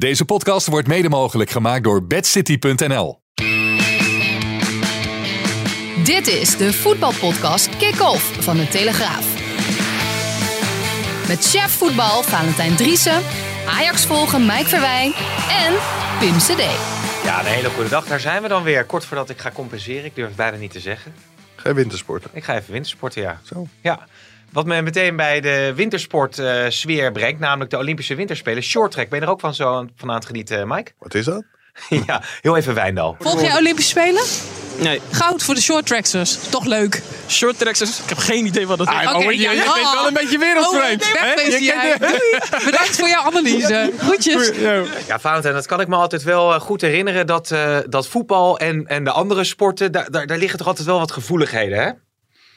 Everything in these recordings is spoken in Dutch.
Deze podcast wordt mede mogelijk gemaakt door bedcity.nl. Dit is de voetbalpodcast Kick-Off van de Telegraaf. Met chef voetbal Valentijn Driessen, Ajax volgen Mike Verwijn en Pim CD. Ja, een hele goede dag. Daar zijn we dan weer. Kort voordat ik ga compenseren. Ik durf het bijna niet te zeggen. Ga je wintersporten? Ik ga even wintersporten, ja. Zo. Ja. Wat me meteen bij de wintersport eh, sfeer brengt, namelijk de Olympische Winterspelen. Shorttrack. Ben je er ook van zo aan, van aan het genieten, Mike? Wat is dat? ja, heel even Wijndal. Volg jij Olympische Spelen? Nee. Goud voor de short tracksers. Toch leuk. Short tracksers? Ik heb geen idee wat dat is. Oké, oh, je, ja, je bent wel een beetje wereldvreemd. Oh, hè? Je Doei. Bedankt voor jouw analyse. Groetjes. Ja, Valentijn, dat kan ik me altijd wel eh, goed herinneren. Dat, eh, dat voetbal en, en de andere sporten, daar, daar, daar liggen toch altijd wel wat gevoeligheden, hè?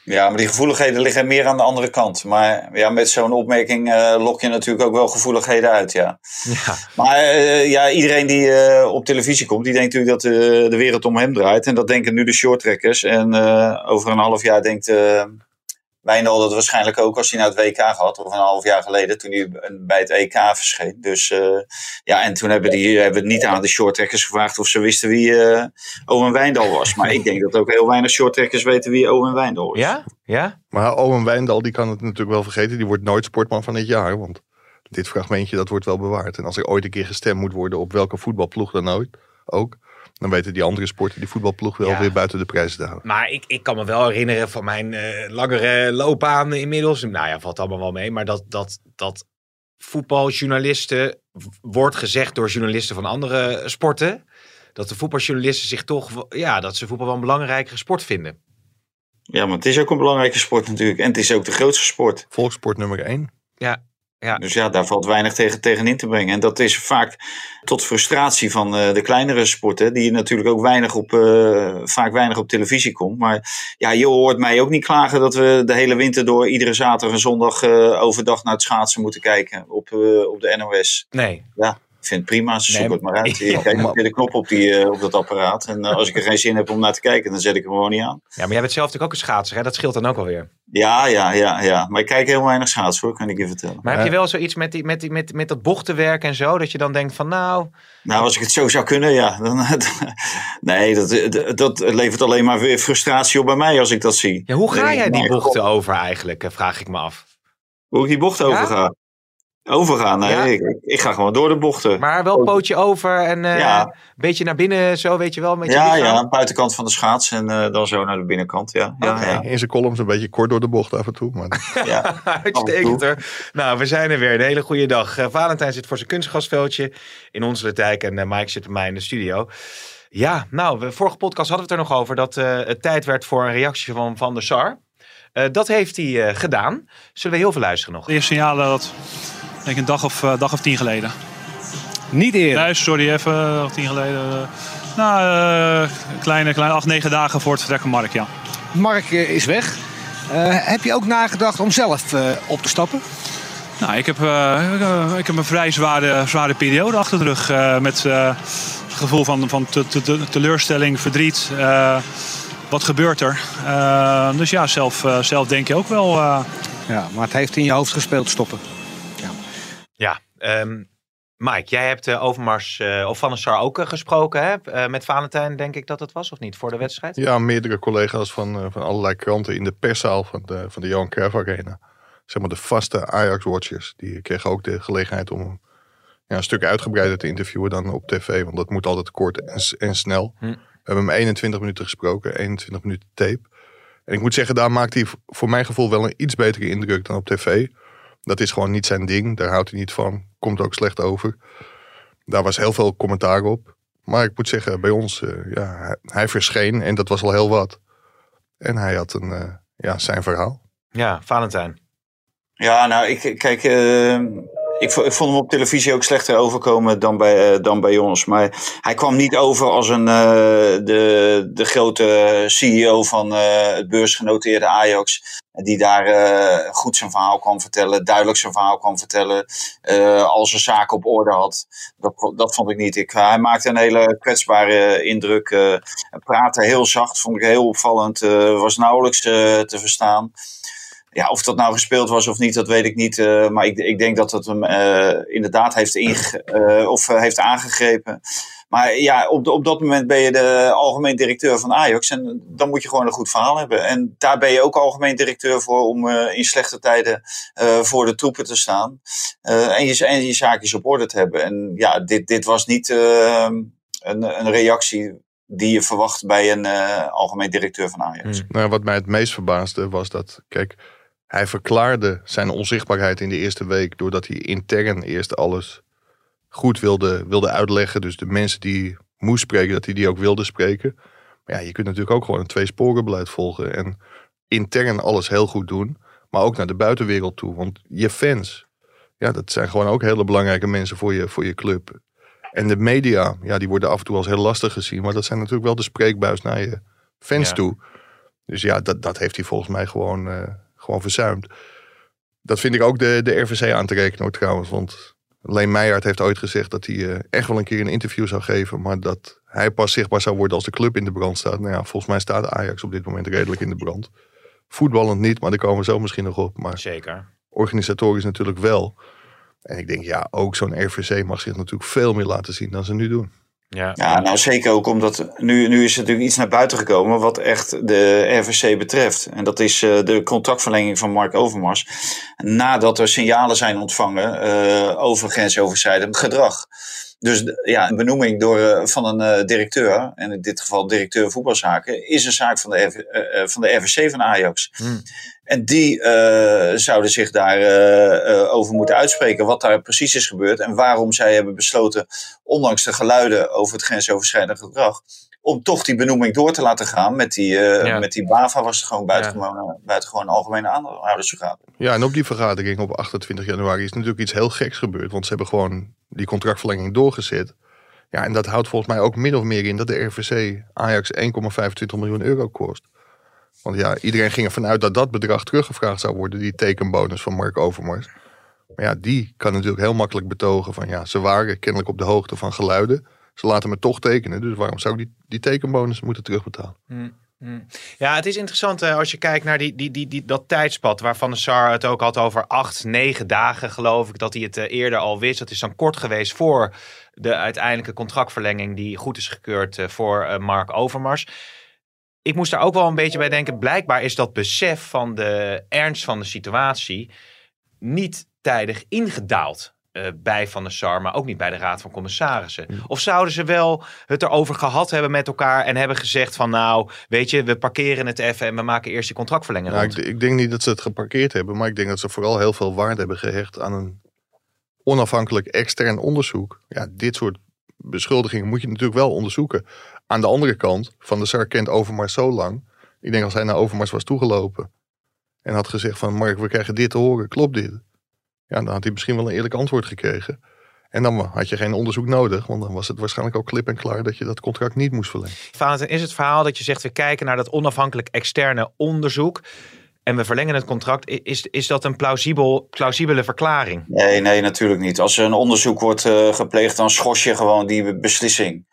Ja, maar die gevoeligheden liggen meer aan de andere kant. Maar ja, met zo'n opmerking eh, lok je natuurlijk ook wel gevoeligheden uit, ja. Ja. Maar eh, ja, iedereen die eh, op televisie komt, die denkt natuurlijk dat de wereld om hem draait. En dat denken nu de shorttrekkers. En over een half jaar denkt Wijndal dat waarschijnlijk ook als hij naar het WK gaat. Of een half jaar geleden, toen hij bij het EK verscheen. Dus eh, ja, en toen hebben, die, hebben we niet aan de shorttrekkers gevraagd of ze wisten wie eh Owen Wijndal was. Maar ik denk dat ook heel weinig shorttrekkers weten wie Owen Wijndal is. Ja? Ja? Maar Owen Wijndal, die kan het natuurlijk wel vergeten. Die wordt nooit sportman van het jaar. Want dit fragmentje, dat wordt wel bewaard. En als er ooit een keer gestemd moet worden op welke voetbalploeg dan ooit, ook. Dan weten die andere sporten die voetbalploeg wel Ja. weer buiten de prijzen te houden. Maar ik, ik kan me wel herinneren van mijn eh, langere loopbaan inmiddels. Nou ja, valt allemaal wel mee. Maar dat, dat, dat voetbaljournalisten, wordt gezegd door journalisten van andere sporten. Dat de voetbaljournalisten zich toch, ja, dat ze voetbal wel een belangrijkere sport vinden. Ja, maar het is ook een belangrijke sport natuurlijk. En het is ook de grootste sport. Volkssport nummer 1. Ja. Dus ja, daar valt weinig tegen, tegenin te brengen. En dat is vaak tot frustratie van eh, de kleinere sporten. Die natuurlijk ook weinig op, eh, vaak weinig op televisie komt. Maar ja, je hoort mij ook niet klagen dat we de hele winter door iedere zaterdag en zondag eh, overdag naar het schaatsen moeten kijken. Op, op de NOS. Nee. Ik vind het prima, ze Nee, zoeken het maar uit. Je kijkt op de knop op, die, eh, op dat apparaat. En eh, als ik er geen zin heb om naar te kijken, dan zet ik hem gewoon niet aan. Ja, maar jij bent zelf natuurlijk ook een schaatser, hè? Dat scheelt dan ook wel weer. Ja, ja, ja, ja. Maar ik kijk heel weinig schaatsen hoor, kan ik je vertellen. Maar heb je wel zoiets met, die, met, die, met, met dat bochtenwerk en zo? Dat je dan denkt van nou, Nou, als ik het zo zou kunnen, ja. Dan, nee, dat, dat levert alleen maar weer frustratie op bij mij als ik dat zie. ja, hoe ga jij die maar- bochten over eigenlijk, eh, vraag ik me af. Hoe ik die bocht overga. Overgaan? Nee, Ja? ik, ik ga gewoon door de bochten. Maar wel pootje over en eh, Ja. een beetje naar binnen zo, weet je wel, met je ja, ja, buitenkant van de schaats en eh, dan zo naar de binnenkant, ja. ja, Oké. ja. In zijn columns een beetje kort door de bocht af en toe. Maar ja. Uitstekend hoor. Nou, we zijn er weer. Een hele goede dag. Eh, Valentijn zit voor zijn kunstgasveldje in onze Dijk en Mike zit bij mij in de studio. Ja, nou, we, vorige podcast hadden we het er nog over dat eh, het tijd werd voor een reactie van Van der Sar. Eh, dat heeft hij eh, gedaan. Zullen we heel veel luisteren nog? De eerste signalen dat denk een dag of, eh, dag of tien geleden. Niet eerder. Nee, sorry, even of tien geleden. eh, nou, eh, kleine, kleine acht, negen dagen voor het vertrek van Mark, ja. Mark eh, is weg. Eh, heb je ook nagedacht om zelf eh, op te stappen? Nou, ik heb, eh, ik, eh, heb een vrij zware, zware periode achter de rug. eh, met eh, het gevoel van, van te- te- te- teleurstelling, verdriet. eh, wat gebeurt er? Eh, dus ja, zelf, eh, zelf denk je ook wel... eh, Ja, maar het heeft in je hoofd gespeeld stoppen. Ehm, Mike, jij hebt eh, Overmars eh, of Van der Sar ook eh, gesproken hè? Met Valentijn, denk ik dat het was, of niet, voor de wedstrijd? ja, meerdere collega's van, van allerlei kranten in de perszaal van de, van de Johan Cruijff Arena. Zeg maar de vaste Ajax-watchers. Die kregen ook de gelegenheid om ja, een stuk uitgebreider te interviewen dan op tv. Want dat moet altijd kort en, en snel. Hm. We hebben hem 21 minuten gesproken, 21 minuten tape. En ik moet zeggen, daar maakt hij voor mijn gevoel wel een iets betere indruk dan op tv. Dat is gewoon niet zijn ding. Daar houdt hij niet van. Komt ook slecht over. Daar was heel veel commentaar op. Maar ik moet zeggen, bij ons, eh, ja, hij, hij verscheen en dat was al heel wat. En hij had een, eh, ja, zijn verhaal. Ja, Valentijn. Ja, nou, ik, kijk, eh, ik, vo- ik vond hem op televisie ook slechter overkomen dan bij, eh, dan bij ons. Maar hij kwam niet over als een, eh, de, de grote CEO van eh, het beursgenoteerde Ajax. Die daar goed zijn verhaal kwam vertellen, duidelijk zijn verhaal kwam vertellen. eh al zijn zaken op orde had. Dat, dat vond ik niet. Ik, hij maakte een hele kwetsbare indruk. hij praatte heel zacht, vond ik heel opvallend. was nauwelijks te verstaan. Ja, of dat nou gespeeld was of niet, dat weet ik niet. eh, maar ik, ik denk dat het hem eh, inderdaad heeft, inge- eh, of, heeft aangegrepen. Maar ja, op, de- op dat moment ben je de algemeen directeur van Ajax. En dan moet je gewoon een goed verhaal hebben. En daar ben je ook algemeen directeur voor om in slechte tijden voor de troepen te staan. en, je, en je zaakjes op orde te hebben. En ja, dit, dit was niet eh, een, een reactie die je verwacht bij een algemeen directeur van Ajax. Hmm. Nou, wat mij het meest verbaasde was dat, kijk, hij verklaarde zijn onzichtbaarheid in de eerste week doordat hij intern eerst alles goed wilde, wilde uitleggen. Dus de mensen die moest spreken, dat hij die ook wilde spreken. Maar ja, je kunt natuurlijk ook gewoon een tweesporenbeleid volgen en intern alles heel goed doen, maar ook naar de buitenwereld toe. Want je fans, ja, dat zijn gewoon ook hele belangrijke mensen voor je, voor je club. En de media, ja, die worden af en toe als heel lastig gezien, maar dat zijn natuurlijk wel de spreekbuis naar je fans Ja. toe. Dus ja, dat, dat heeft hij volgens mij gewoon, eh, gewoon verzuimd. Dat vind ik ook de, de RVC aan te rekenen trouwens. Want Leen Meijert heeft ooit gezegd dat hij eh, echt wel een keer een interview zou geven. Maar dat hij pas zichtbaar zou worden als de club in de brand staat. Nou ja, volgens mij staat Ajax op dit moment redelijk in de brand. Voetballend niet, maar daar komen we zo misschien nog op. Maar Zeker. organisatorisch natuurlijk wel. En ik denk, ja, ook zo'n RVC mag zich natuurlijk veel meer laten zien dan ze nu doen. Ja. Nou zeker ook omdat nu, nu is er natuurlijk iets naar buiten gekomen wat echt de RVC betreft. En dat is eh, de contractverlenging van Mark Overmars. Nadat er signalen zijn ontvangen eh, over grensoverschrijdend gedrag. Dus ja, een benoeming door, eh, van een eh, directeur, en in dit geval directeur voetbalzaken, is een zaak van de, RV eh, van de RVC van Ajax. Hmm. En die zouden zich daarover over moeten uitspreken wat daar precies is gebeurd en waarom zij hebben besloten, ondanks de geluiden over het grensoverschrijdend gedrag, om toch die benoeming door te laten gaan met die, eh, Ja. met die BAVA was het gewoon buitengewoon, eh, buitengewoon algemene aanhoudersvergadering. Ja, en op die vergadering op 28 januari is natuurlijk iets heel geks gebeurd. Want ze hebben gewoon die contractverlenging doorgezet. Ja, en dat houdt volgens mij ook min of meer in dat de RVC Ajax 1,25 miljoen euro kost. Want ja, iedereen ging ervan uit dat dat bedrag teruggevraagd zou worden, die tekenbonus van Mark Overmars. Maar ja, die kan natuurlijk heel makkelijk betogen van ja, ze waren kennelijk op de hoogte van geluiden. Ze laten me toch tekenen, dus waarom zou ik die, die tekenbonus moeten terugbetalen? Ja, het is interessant eh, als je kijkt naar die, die, die, die, dat tijdspad waarvan de SAR het ook had over acht, negen dagen geloof ik. Dat hij het eh, eerder al wist. Dat is dan kort geweest voor de uiteindelijke contractverlenging die goed is gekeurd eh, voor Mark Overmars. Ik moest daar ook wel een beetje bij denken. Blijkbaar is dat besef van de ernst van de situatie niet tijdig ingedaald. Eh, bij Van der Sar, maar ook niet bij de Raad van Commissarissen. Of zouden ze wel het erover gehad hebben met elkaar en hebben gezegd van nou, weet je, we parkeren het even en we maken eerst die contractverlenging Nou, ik, ik denk niet dat ze het geparkeerd hebben, maar ik denk dat ze vooral heel veel waarde hebben gehecht aan een onafhankelijk extern onderzoek. Ja, dit soort beschuldigingen moet je natuurlijk wel onderzoeken. Aan de andere kant, Van de Sar kent Overmars zo lang. Ik denk als hij naar Overmars was toegelopen en had gezegd van Mark, we krijgen dit te horen, klopt dit? Ja, dan had hij misschien wel een eerlijk antwoord gekregen. En dan had je geen onderzoek nodig, want dan was het waarschijnlijk ook klip en klaar dat je dat contract niet moest verlengen. Valentin, is het verhaal dat je zegt we kijken naar dat onafhankelijk externe onderzoek en we verlengen het contract, is, is dat een plausibel, plausibele verklaring? Nee, nee, natuurlijk niet. Als er een onderzoek wordt eh, gepleegd, dan schors je gewoon die be- beslissing.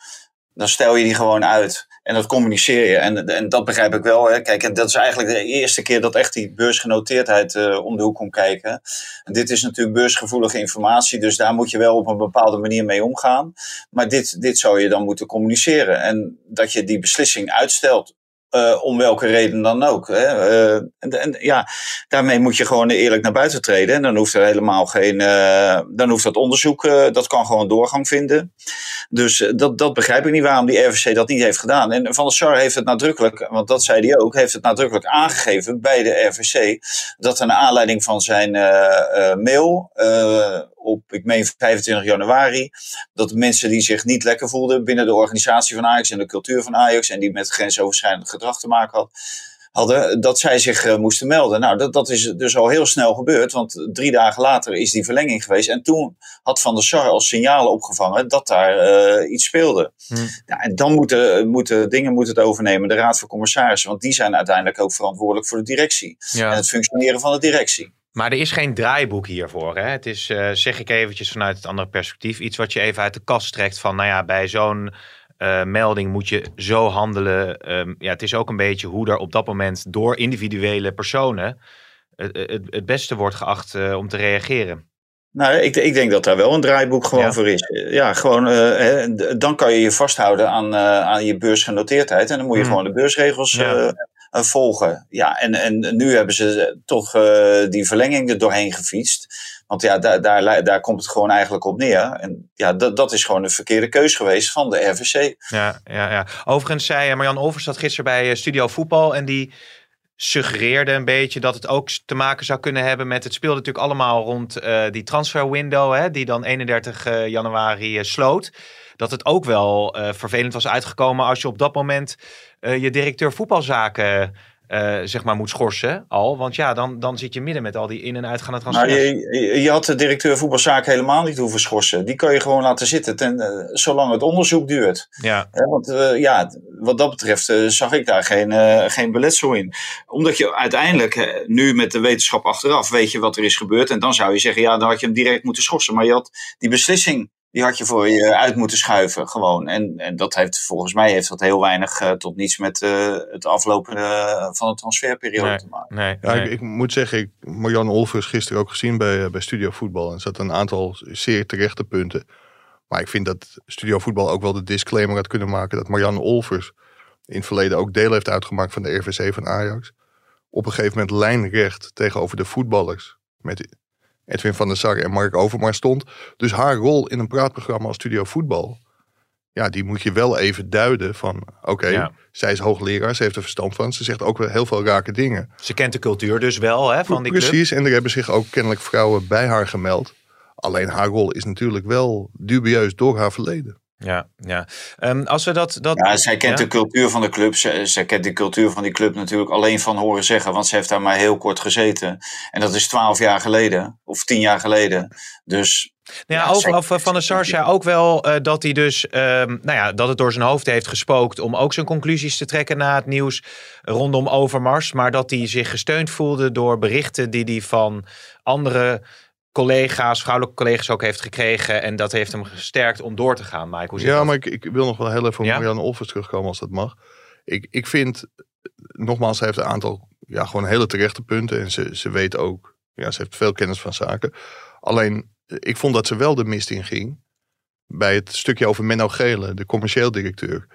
Dan stel je die gewoon uit. En dat communiceer je. En, en dat begrijp ik wel. Hè. Kijk, en dat is eigenlijk de eerste keer dat echt die beursgenoteerdheid eh, om de hoek komt kijken. En dit is natuurlijk beursgevoelige informatie. Dus daar moet je wel op een bepaalde manier mee omgaan. Maar dit, dit zou je dan moeten communiceren. En dat je die beslissing uitstelt. Eh, om welke reden dan ook. Hè. Eh, en, en ja, daarmee moet je gewoon eerlijk naar buiten treden. En dan hoeft er helemaal geen. eh, dan hoeft dat onderzoek. dat kan gewoon doorgang vinden. Dus dat, dat begrijp ik niet waarom die RVC dat niet heeft gedaan. En Van der Sar heeft het nadrukkelijk, want dat zei hij ook, heeft het nadrukkelijk aangegeven bij de RVC. Dat er naar aanleiding van zijn mail op, ik meen 25 januari, dat mensen die zich niet lekker voelden binnen de organisatie van Ajax en de cultuur van Ajax en die met grensoverschrijdend gedrag te maken had, hadden, dat zij zich eh, moesten melden. Nou, dat, dat is dus al heel snel gebeurd, want drie dagen later is die verlenging geweest. En toen had Van der Sar als signalen opgevangen dat daar eh, iets speelde. Hmm. Ja, en dan moeten, moeten dingen moeten het overnemen, de Raad van Commissarissen, want die zijn uiteindelijk ook verantwoordelijk voor de directie en het functioneren van de directie. Maar er is geen draaiboek hiervoor. Hè? Het is, eh, zeg ik eventjes vanuit het andere perspectief, iets wat je even uit de kast trekt van, nou ja, bij zo'n eh, melding moet je zo handelen. Ehm, ja, het is ook een beetje hoe er op dat moment door individuele personen het, het, het beste wordt geacht eh, om te reageren. Nou, ik, ik denk dat daar wel een draaiboek gewoon Ja. voor is. Ja, gewoon, eh, dan kan je je vasthouden aan, eh, aan je beursgenoteerdheid. En dan moet je Hmm. gewoon de beursregels Ja. Eh, eh, volgen. Ja, en, en nu hebben ze toch eh, die verlenging er doorheen gefietst. Want ja, daar, daar, daar komt het gewoon eigenlijk op neer. En ja, dat, dat is gewoon een verkeerde keus geweest van de RVC. Ja, ja, ja. Overigens zei eh, Marjan zat gisteren bij eh, Studio Voetbal en die suggereerde een beetje dat het ook te maken zou kunnen hebben met het speelde natuurlijk allemaal rond eh, die transfer window, hè, die dan 31 eh, januari eh, sloot. Dat het ook wel vervelend was uitgekomen als je op dat moment je directeur voetbalzaken zeg maar moet schorsen al. Want ja, dan, dan zit je midden met al die in- en uitgaande transfers. Je, je- je had de directeur voetbalzaken helemaal niet hoeven schorsen. Die kan je gewoon laten zitten ten, zolang het onderzoek duurt. Ja, want ja, wat dat betreft eh, zag ik daar geen, eh, geen beletsel in. Omdat je uiteindelijk, eh, nu met de wetenschap achteraf, weet je wat er is gebeurd. En dan zou je zeggen, ja, dan had je hem direct moeten schorsen. Maar je had die beslissing, die had je voor je uit moeten schuiven. Gewoon. En, en dat heeft, volgens mij heeft dat heel weinig tot niets met eh, het aflopen van de transferperiode Nee. te maken. nee. Ja, nee. ik, ik moet zeggen, ik Marjan Olvers gisteren ook gezien bij, bij Studio Voetbal. En er zat een aantal zeer terechte punten. Maar ik vind dat Studio Voetbal ook wel de disclaimer had kunnen maken dat Marjan Olvers in het verleden ook deel heeft uitgemaakt van de RVC van Ajax. Op een gegeven moment lijnrecht tegenover de voetballers. Met Edwin van der Sar en Mark Overmars stond. Dus haar rol in een praatprogramma als Studio Voetbal. Ja, die moet je wel even duiden van oké, Ja. zij is hoogleraar, ze heeft er verstand van. Ze zegt ook wel heel veel rake dingen. Ze kent de cultuur dus wel hè, van die club. Precies, en er hebben zich ook kennelijk vrouwen bij haar gemeld. Alleen haar rol is natuurlijk wel dubieus door haar verleden. Ja, ja. Ehm, als we dat... dat Ja, zij kent Ja? de cultuur van de club. Zij, zij kent de cultuur van die club natuurlijk alleen van horen zeggen. Want ze heeft daar maar heel kort gezeten. En dat is twaalf jaar geleden. Of tien jaar geleden. Dus Nou ja, Ja, over Van der Sar zei ook wel eh, dat hij dus, ehm, nou ja, dat het door zijn hoofd heeft gespookt om ook zijn conclusies te trekken na het nieuws rondom Overmars. Maar dat hij zich gesteund voelde door berichten die hij van andere collega's, vrouwelijke collega's ook heeft gekregen. En dat heeft hem gesterkt om door te gaan. Mike, hoe zit Ja, dat? maar ik, ik wil nog wel heel even op Ja? Marianne Olvers terugkomen als dat mag. Ik, ik vind, nogmaals, ze heeft een aantal ja, gewoon hele terechte punten. En ze, ze weet ook, ja, ze heeft veel kennis van zaken. Alleen, ik vond dat ze wel de mist in ging. Bij het stukje over Menno Gele, de commercieel directeur.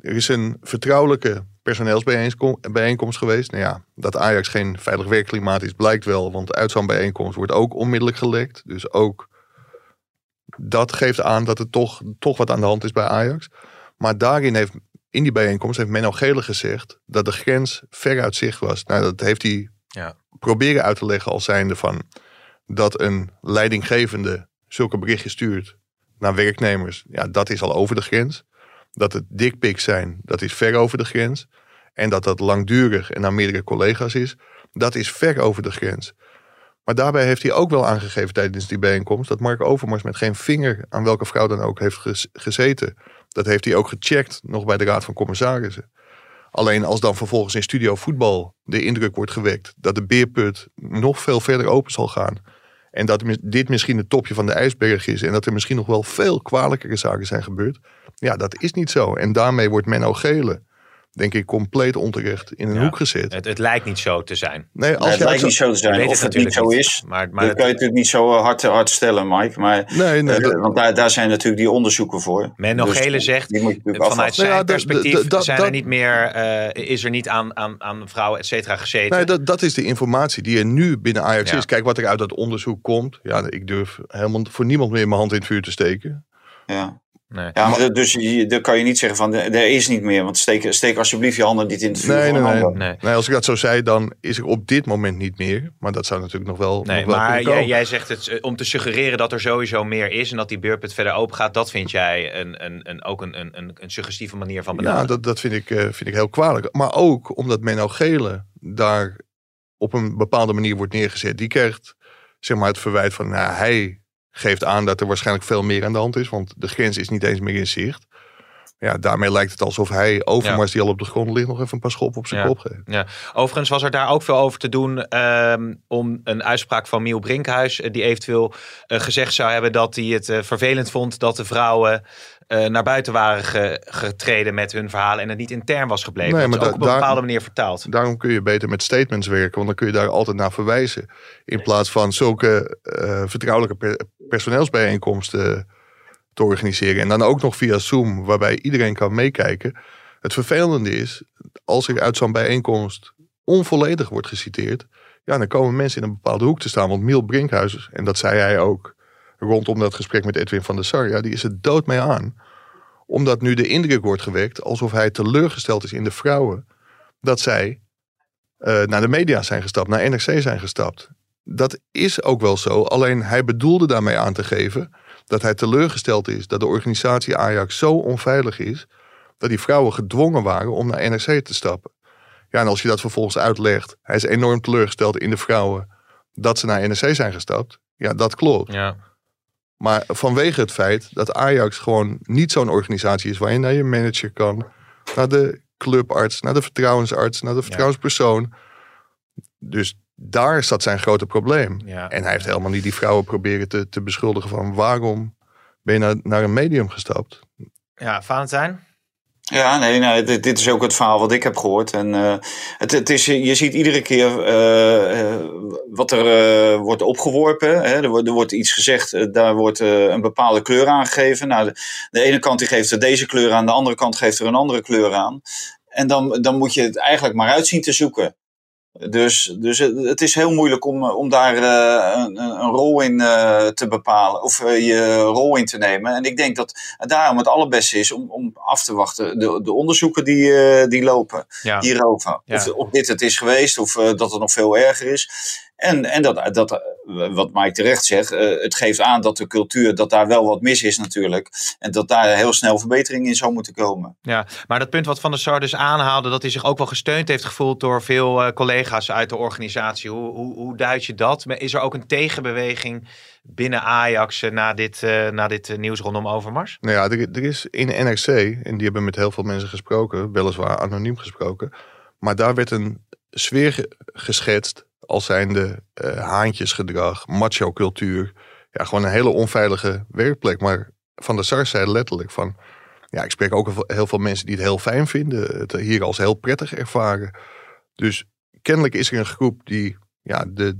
Er is een vertrouwelijke personeelsbijeenkomst geweest. Nou ja, dat Ajax geen veilig werkklimaat is, blijkt wel. Want uit zo'n bijeenkomst wordt ook onmiddellijk gelekt. Dus ook dat geeft aan dat er toch, toch wat aan de hand is bij Ajax. Maar daarin heeft, in die bijeenkomst heeft Menno Gele gezegd dat de grens ver uit zicht was. Nou, dat heeft hij Ja. proberen uit te leggen als zijnde van dat een leidinggevende zulke berichtjes stuurt naar werknemers. Ja, dat is al over de grens. Dat het dickpics zijn, dat is ver over de grens. En dat dat langdurig en naar meerdere collega's is, dat is ver over de grens. Maar daarbij heeft hij ook wel aangegeven tijdens die bijeenkomst dat Mark Overmars met geen vinger aan welke vrouw dan ook heeft gez- gezeten. Dat heeft hij ook gecheckt nog bij de Raad van Commissarissen. Alleen als dan vervolgens in studio voetbal de indruk wordt gewekt dat de beerput nog veel verder open zal gaan. En dat dit misschien het topje van de ijsberg is. En dat er misschien nog wel veel kwalijkere zaken zijn gebeurd. Ja, dat is niet zo. En daarmee wordt Menno Gele, denk ik, compleet onterecht in een Ja. hoek gezet. Het, het lijkt niet zo te zijn. Nee, als Nee, het lijkt niet zo te zijn. weet Of het niet natuurlijk zo is, Maar, maar dat het- kan je natuurlijk niet zo hard, hard stellen, Mike. Maar, Nee, nee, eh, dat- want daar, daar zijn natuurlijk die onderzoeken voor. Menno Dus Gele zegt, natuurlijk vanuit zijn Nou ja, perspectief zijn er niet meer, eh, is er niet aan, aan, aan vrouwen, et cetera, gezeten. Nee, dat, dat is de informatie die er nu binnen Ajax Ja. is. Kijk wat er uit dat onderzoek komt. Ja, ik durf helemaal voor niemand meer mijn hand in het vuur te steken. Ja. Nee. Ja, maar dus je, dan kan je niet zeggen van er is niet meer. Want steek, steek alsjeblieft je handen niet in het vuur Nee, van nee, nee. Nee. nee. Als ik dat zo zei, dan is er op dit moment niet meer. Maar dat zou natuurlijk nog wel. Nee, nog wel maar kunnen jij, zegt het eh, om te suggereren dat er sowieso meer is en dat die beurput verder open gaat. Dat vind jij een, een, een, ook een, een, een, suggestieve manier van Ja, benaderen. dat, dat vind, ik, eh, vind ik heel kwalijk. Maar ook omdat Menno Gele daar op een bepaalde manier wordt neergezet. Die krijgt zeg maar, het verwijt van, nou, hij geeft aan dat er waarschijnlijk veel meer aan de hand is. Want de grens is niet eens meer in zicht. Ja, daarmee lijkt het alsof hij Overmars die al op de grond ligt nog even een paar schoppen op zijn Ja. kop geeft. Ja. Overigens was er daar ook veel over te doen ehm, om een uitspraak van Miel Brinkhuis, eh, die eventueel eh, gezegd zou hebben dat hij het eh, vervelend vond dat de vrouwen naar buiten waren ge- getreden met hun verhalen en het niet intern was gebleven. Nee, dat is maar ook op een bepaalde manier vertaald. Daarom kun je beter met statements werken, want dan kun je daar altijd naar verwijzen. In plaats van zulke vertrouwelijke per- personeelsbijeenkomsten te organiseren. En dan ook nog via Zoom, waarbij iedereen kan meekijken. Het vervelende is, als er uit zo'n bijeenkomst onvolledig wordt geciteerd, ja, dan komen mensen in een bepaalde hoek te staan. Want Miel Brinkhuis, en dat zei hij ook rondom dat gesprek met Edwin van der Sar, ja, die is er dood mee aan. Omdat nu de indruk wordt gewekt alsof hij teleurgesteld is in de vrouwen dat zij eh, naar de media zijn gestapt, naar NRC zijn gestapt. Dat is ook wel zo, alleen hij bedoelde daarmee aan te geven dat hij teleurgesteld is dat de organisatie Ajax zo onveilig is dat die vrouwen gedwongen waren om naar NRC te stappen. Ja, en als je dat vervolgens uitlegt, hij is enorm teleurgesteld in de vrouwen dat ze naar NRC zijn gestapt. Ja, dat klopt. Ja. Maar vanwege het feit dat Ajax gewoon niet zo'n organisatie is waar je naar je manager kan, naar de clubarts, naar de vertrouwensarts, naar de vertrouwenspersoon. Dus daar zat zijn grote probleem. Ja. En hij heeft helemaal niet die vrouwen proberen te, te beschuldigen van waarom ben je naar, naar een medium gestapt. ja, Valentijn? Ja, nee, nee dit, dit is ook het verhaal wat ik heb gehoord. En eh, het, het is, je ziet iedere keer eh, eh, wat er eh, wordt opgeworpen. Hè. Er, wordt, er wordt iets gezegd, daar wordt eh, een bepaalde kleur aangegeven. Nou, de, de ene kant die geeft er deze kleur aan, de andere kant geeft er een andere kleur aan. En dan, dan moet je het eigenlijk maar uitzien te zoeken. Dus, dus het, is heel moeilijk om, om daar eh, een, een rol in eh, te bepalen of eh, je rol in te nemen. En ik denk dat het daarom het allerbeste is om, om af te wachten. De, de onderzoeken die, eh, die lopen Ja. hierover. Ja. Of, of dit het is geweest of eh, dat het nog veel erger is. En, en dat, dat, eh, wat Mike terecht zegt, eh, het geeft aan dat de cultuur, dat daar wel wat mis is natuurlijk. En dat daar heel snel verbetering in zou moeten komen. Ja, maar dat punt wat Van der Sar dus aanhaalde, dat hij zich ook wel gesteund heeft gevoeld door veel eh, collega's uit de organisatie. Hoe, hoe, hoe duid je dat? Is er ook een tegenbeweging binnen Ajax na dit, eh, na dit nieuws rondom Overmars? Nou ja, er, er is in NRC, en die hebben met heel veel mensen gesproken, weliswaar anoniem gesproken. Maar daar werd een sfeer ge- geschetst als zijnde eh haantjesgedrag, macho cultuur. Ja, gewoon een hele onveilige werkplek. Maar Van der Sar zei letterlijk van... Ja, ik spreek ook heel veel mensen die het heel fijn vinden. Het hier als heel prettig ervaren. Dus kennelijk is er een groep die ja, de,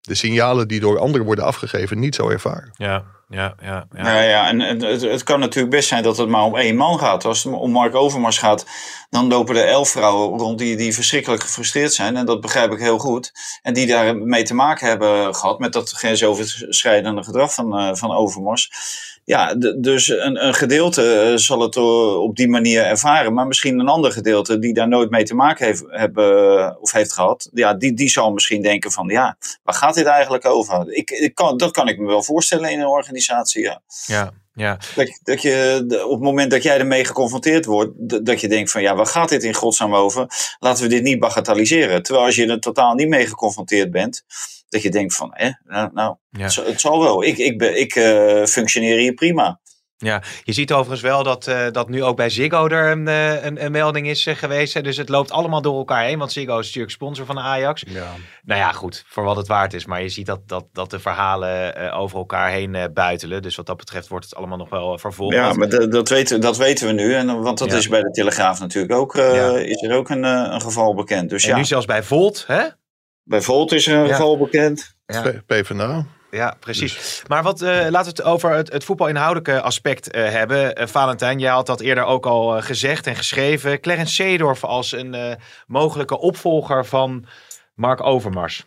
de signalen die door anderen worden afgegeven niet zo ervaren. Ja, ja, ja. ja. Ja, ja en het, kan natuurlijk best zijn dat het maar om één man gaat. Als het om Mark Overmars gaat, dan lopen er elf vrouwen rond die, die verschrikkelijk gefrustreerd zijn. En dat begrijp ik heel goed. En die daarmee te maken hebben gehad met dat grensoverschrijdende gedrag van, eh, van Overmars. Ja, dus een, een gedeelte eh, zal het eh, op die manier ervaren. Maar misschien een ander gedeelte die daar nooit mee te maken heeft, hebben, of heeft gehad. Ja, die, die zal misschien denken van ja, waar gaat dit eigenlijk over? Ik, ik kan, dat kan ik me wel voorstellen in een organisatie, ja. ja, ja. Dat, dat je op het moment dat jij ermee geconfronteerd wordt, dat je denkt van ja, waar gaat dit in godsnaam over? Laten we dit niet bagatelliseren. Terwijl als je er totaal niet mee geconfronteerd bent, dat je denkt van, eh, nou, nou Ja. het, zal, het zal wel. Ik, ik, ben, ik eh, functioneer hier prima. Ja, je ziet overigens wel dat, eh, dat nu ook bij Ziggo er een, eh, een, een melding is eh, geweest. hè. Dus het loopt allemaal door elkaar heen. Want Ziggo is natuurlijk sponsor van Ajax. Ja. Nou ja, goed, voor wat het waard is. Maar je ziet dat, dat, dat de verhalen eh, over elkaar heen eh, buitelen. Dus wat dat betreft wordt het allemaal nog wel vervolgd. Ja, maar dat, dat, weten, dat weten we nu. En, want dat Ja. is bij de Telegraaf natuurlijk ook, eh, Ja. is er ook een, een geval bekend. Dus en ja, nu zelfs bij Volt, hè? bij Volt is er een Ja. geval bekend. PvdA. Ja, precies. Maar wat, eh, laten we het over het, het voetbalinhoudelijke aspect eh, hebben. Eh, Valentijn, jij had dat eerder ook al gezegd en geschreven. Clarence Seedorf als een eh, mogelijke opvolger van Mark Overmars.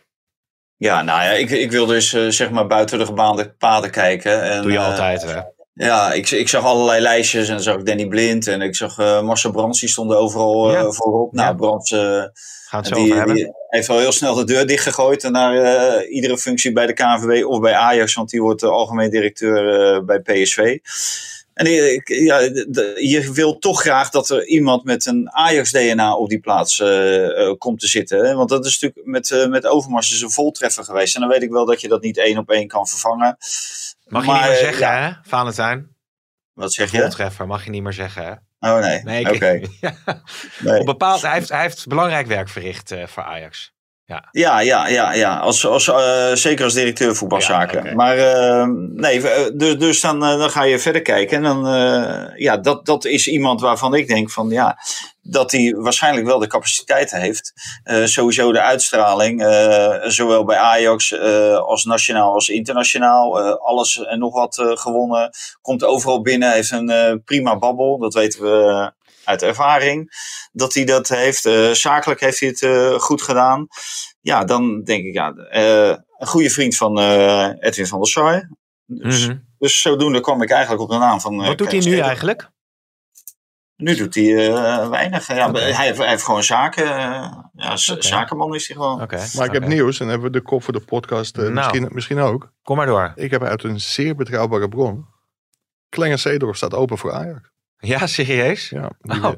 Ja, nou ja, ik, ik wil dus eh, zeg maar buiten de gebaande paden kijken. En, Doe je altijd, hè? Ja, ik, ik zag allerlei lijstjes en dan zag ik Danny Blind en ik zag eh Marcel Brands, die stonden overal eh, Ja. voorop. Nou, Ja. Brands eh, we het zo die, over hebben. die heeft wel heel snel de deur dichtgegooid en naar eh, iedere functie bij de KNVB of bij Ajax, want die wordt uh, algemeen directeur eh, bij PSV. En ja, je wil toch graag dat er iemand met een Ajax-DNA op die plaats eh, eh, komt te zitten. Hè? Want dat is natuurlijk met, eh, met Overmars is een voltreffer geweest. En dan weet ik wel dat je dat niet één op één kan vervangen. Mag je niet meer zeggen, ja, hè, Valentijn? Wat zeg je? Voltreffer, mag je niet meer zeggen, hè? Oh nee. Nee, Oké. ik- Ja. Nee. Op bepaald, hij, heeft, hij heeft belangrijk werk verricht voor Ajax. Ja, ja, ja, ja. Als, als, eh, zeker als directeur voetbalzaken. Ja. Maar eh, nee, eh, dus, dus dan, dan ga je verder kijken. En dan, ja, dat, dat is iemand waarvan ik denk van ja, dat hij waarschijnlijk wel de capaciteit heeft. Sowieso de uitstraling, zowel bij Ajax als nationaal als internationaal. Alles en nog wat gewonnen. Komt overal binnen, heeft een prima babbel. Dat weten we uit ervaring. Dat hij dat heeft. Eh, zakelijk heeft hij het eh, goed gedaan. Ja, dan denk ik, ja, eh, een goede vriend van eh, Edwin van der Sar. Dus, Mhm. dus zodoende kwam ik eigenlijk op de naam van. eh, Wat doet hij nu eigenlijk? Nu doet hij eh, weinig. Ja, hij, heeft, hij heeft gewoon zaken. ja, zakenman is hij gewoon. Maar ik heb nieuws en hebben we de kop voor de podcast Nou. misschien, misschien ook. Kom maar door. Ik heb uit een zeer betrouwbare bron. Klenger Seedorf staat open voor Ajax. Ja, serieus? Ja, die, Oh. eh,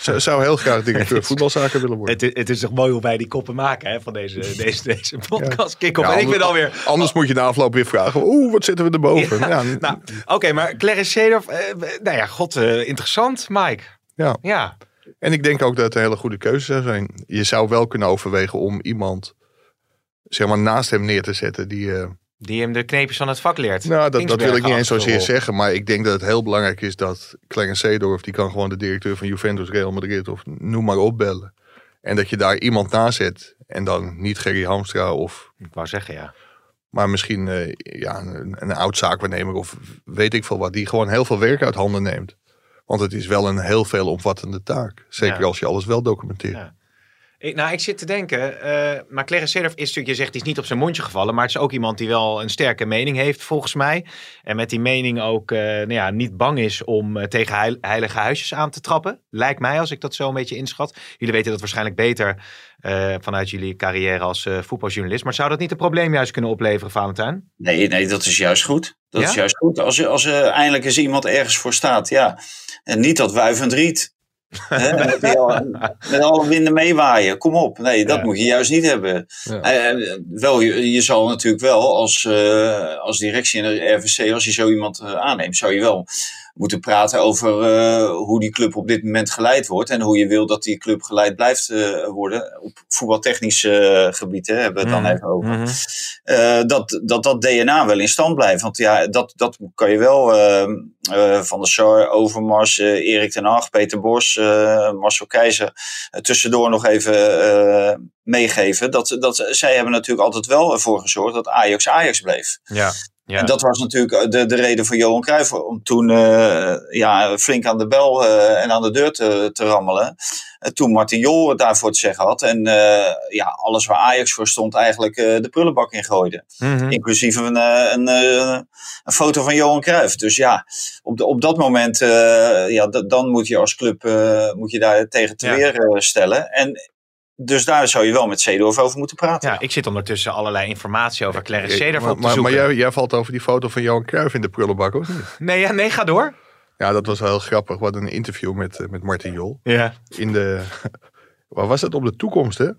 zou, zou heel graag directeur voetbalzaken willen worden. Het, het is toch mooi hoe wij die koppen maken hè, van deze, deze, deze podcast kick-off. Ja, en ik ben alweer... Anders moet je na afloop weer vragen. Oeh, wat zitten we erboven? Ja, Nou, oké, maar Clarence Seedorf... eh, nou ja, god, eh, interessant, Mike. Ja. Ja. En ik denk ook dat het een hele goede keuze zou zijn. Je zou wel kunnen overwegen om iemand zeg maar, naast hem neer te zetten. Die, eh, Die hem de kneepjes van het vak leert. nou, dat, dat wil ik niet eens zozeer zeggen. Maar ik denk dat het heel belangrijk is dat Clarence Seedorf... die kan gewoon de directeur van Juventus, Real Madrid of noem maar opbellen. En dat je daar iemand naast zet. En dan niet Gerry Hamstra of... Ik wou zeggen, ja. Maar misschien eh, ja, een, een oud zaakwaarnemer of weet ik veel wat. Die gewoon heel veel werk uit handen neemt. Want het is wel een heel veelomvattende taak. Zeker Ja. als je alles wel documenteert. Ja. Ik, nou, ik zit te denken, eh, maar Clarence Seedorf is natuurlijk, je zegt, die is niet op zijn mondje gevallen, maar het is ook iemand die wel een sterke mening heeft, volgens mij. En met die mening ook eh, nou ja, niet bang is om eh, tegen heil- heilige huisjes aan te trappen. Lijkt mij, als ik dat zo een beetje inschat. Jullie weten dat waarschijnlijk beter vanuit jullie carrière als voetbaljournalist. Maar zou dat niet een probleem juist kunnen opleveren, Valentijn? Nee, nee, dat is juist goed. Dat Ja? is juist goed. Als, er- als er eindelijk eens iemand ergens voor staat, ja. En niet dat wuivend riet. Met, al- met alle winden meewaaien. Kom op. Nee, dat Ja. moet je juist niet hebben. Ja. Eh, wel, je, je zal natuurlijk wel als, eh, als directie in de RVC, als je zo iemand eh, aanneemt, zou je wel moeten praten over eh, hoe die club op dit moment geleid wordt. En hoe je wil dat die club geleid blijft eh, worden. Op voetbaltechnisch eh, gebied hè, hebben we het dan Mhm. even over. Mhm. Dat, dat dat DNA wel in stand blijft. Want ja, dat, dat kan je wel eh, eh, Van der Sar, Overmars, Erik ten Hag, Peter Bos, Marcel Keizer tussendoor nog even meegeven. Dat, dat, zij hebben natuurlijk altijd wel ervoor gezorgd dat Ajax Ajax bleef. Ja. Ja. En dat was natuurlijk de, de reden voor Johan Cruijff om toen eh, ja, flink aan de bel eh, en aan de deur te, te rammelen. Eh, toen Martin Jol het daarvoor te zeggen had. En eh, ja, alles waar Ajax voor stond eigenlijk eh, de prullenbak in gooide. Mhm. Inclusief een, eh, een, eh, een foto van Johan Cruijff. Dus ja, op, de, op dat moment, eh, ja, dan moet je als club eh, moet je daar tegen te Ja. weer eh, stellen. En dus daar zou je wel met Seedorf over moeten praten. Ja, ik zit ondertussen allerlei informatie over Clarence Seedorf maar, op te maar, zoeken. maar jij, jij valt over die foto van Johan Cruijff in de prullenbak, of niet? Nee, ja, nee, ga door. Ja, dat was wel heel grappig. We hadden een interview met, eh, met Martin Jol. Ja. In de, waar was het? Op de toekomst, hè?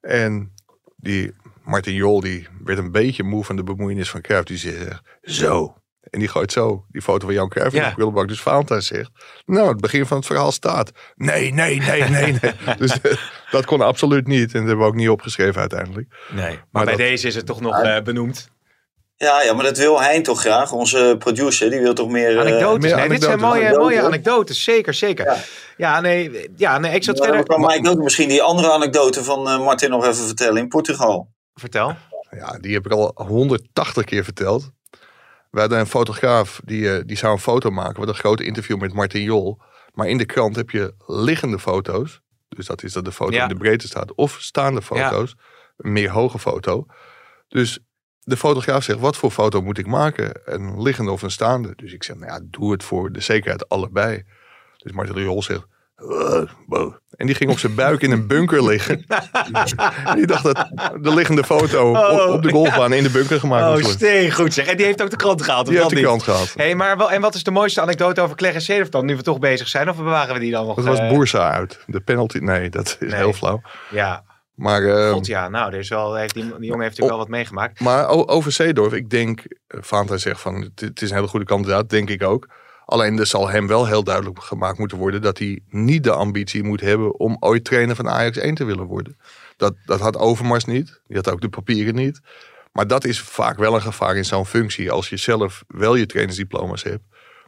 En die Martin Jol, die werd een beetje moe van de bemoeienis van Cruijff. Die zegt, zo. En die gooit zo die foto van Johan Cruijff in Ja. de prullenbak. Dus Valentijn zegt, nou, het begin van het verhaal staat. Nee, nee, nee, nee, nee. dus eh, dat kon absoluut niet. En dat hebben we ook niet opgeschreven uiteindelijk. Nee, maar, Maar bij dat- deze is het toch nog eh, benoemd. Ja, ja, maar dat wil Hein toch graag. Onze producer, die wil toch meer... eh, Anekdotes, meer nee, dit zijn mooie, mooie anekdotes, zeker, zeker. Ja, Ja. nee, ja, nee, ik zat Ja, dan verder... kan Mike ook misschien die andere anekdote van eh, Martin nog even vertellen in Portugal. Vertel. Ja, die heb ik al 180 keer verteld. We hadden een fotograaf die, eh, die zou een foto maken. We hadden een groot interview met Martin Jol. Maar in de krant heb je liggende foto's. Dus dat is dat de foto Ja. in de breedte staat. Of staande foto's. Een meer hoge foto. Dus de fotograaf zegt, wat voor foto moet ik maken? Een liggende of een staande? Dus ik zeg, nou ja, doe het voor de zekerheid allebei. Dus Martin Jol zegt. En die ging op zijn buik in een bunker liggen. En die dacht dat de liggende foto op, op de golfbaan in de bunker gemaakt Oh, moest worden. steen goed zeg. En die heeft ook de krant gehaald, Die heeft de krant gehad. Hey, maar wel, en wat is de mooiste anekdote over Clarence Seedorf dan, nu we toch bezig zijn? Of bewaren we die dan nog? Dat was eh, Boersa uit. De penalty, nee, dat is Nee. heel flauw. Ja, Maar, eh, god ja. Nou, er is wel, heeft die, die jongen heeft natuurlijk wel wat meegemaakt. maar over Zeedorf, ik denk, eh, Valentijn zegt van, het is een hele goede kandidaat, denk ik ook. Alleen er zal hem wel heel duidelijk gemaakt moeten worden dat hij niet de ambitie moet hebben om ooit trainer van Ajax 1 te willen worden. Dat, dat had Overmars niet. Die had ook de papieren niet. Maar dat is vaak wel een gevaar in zo'n functie. Als je zelf wel je trainersdiploma's hebt.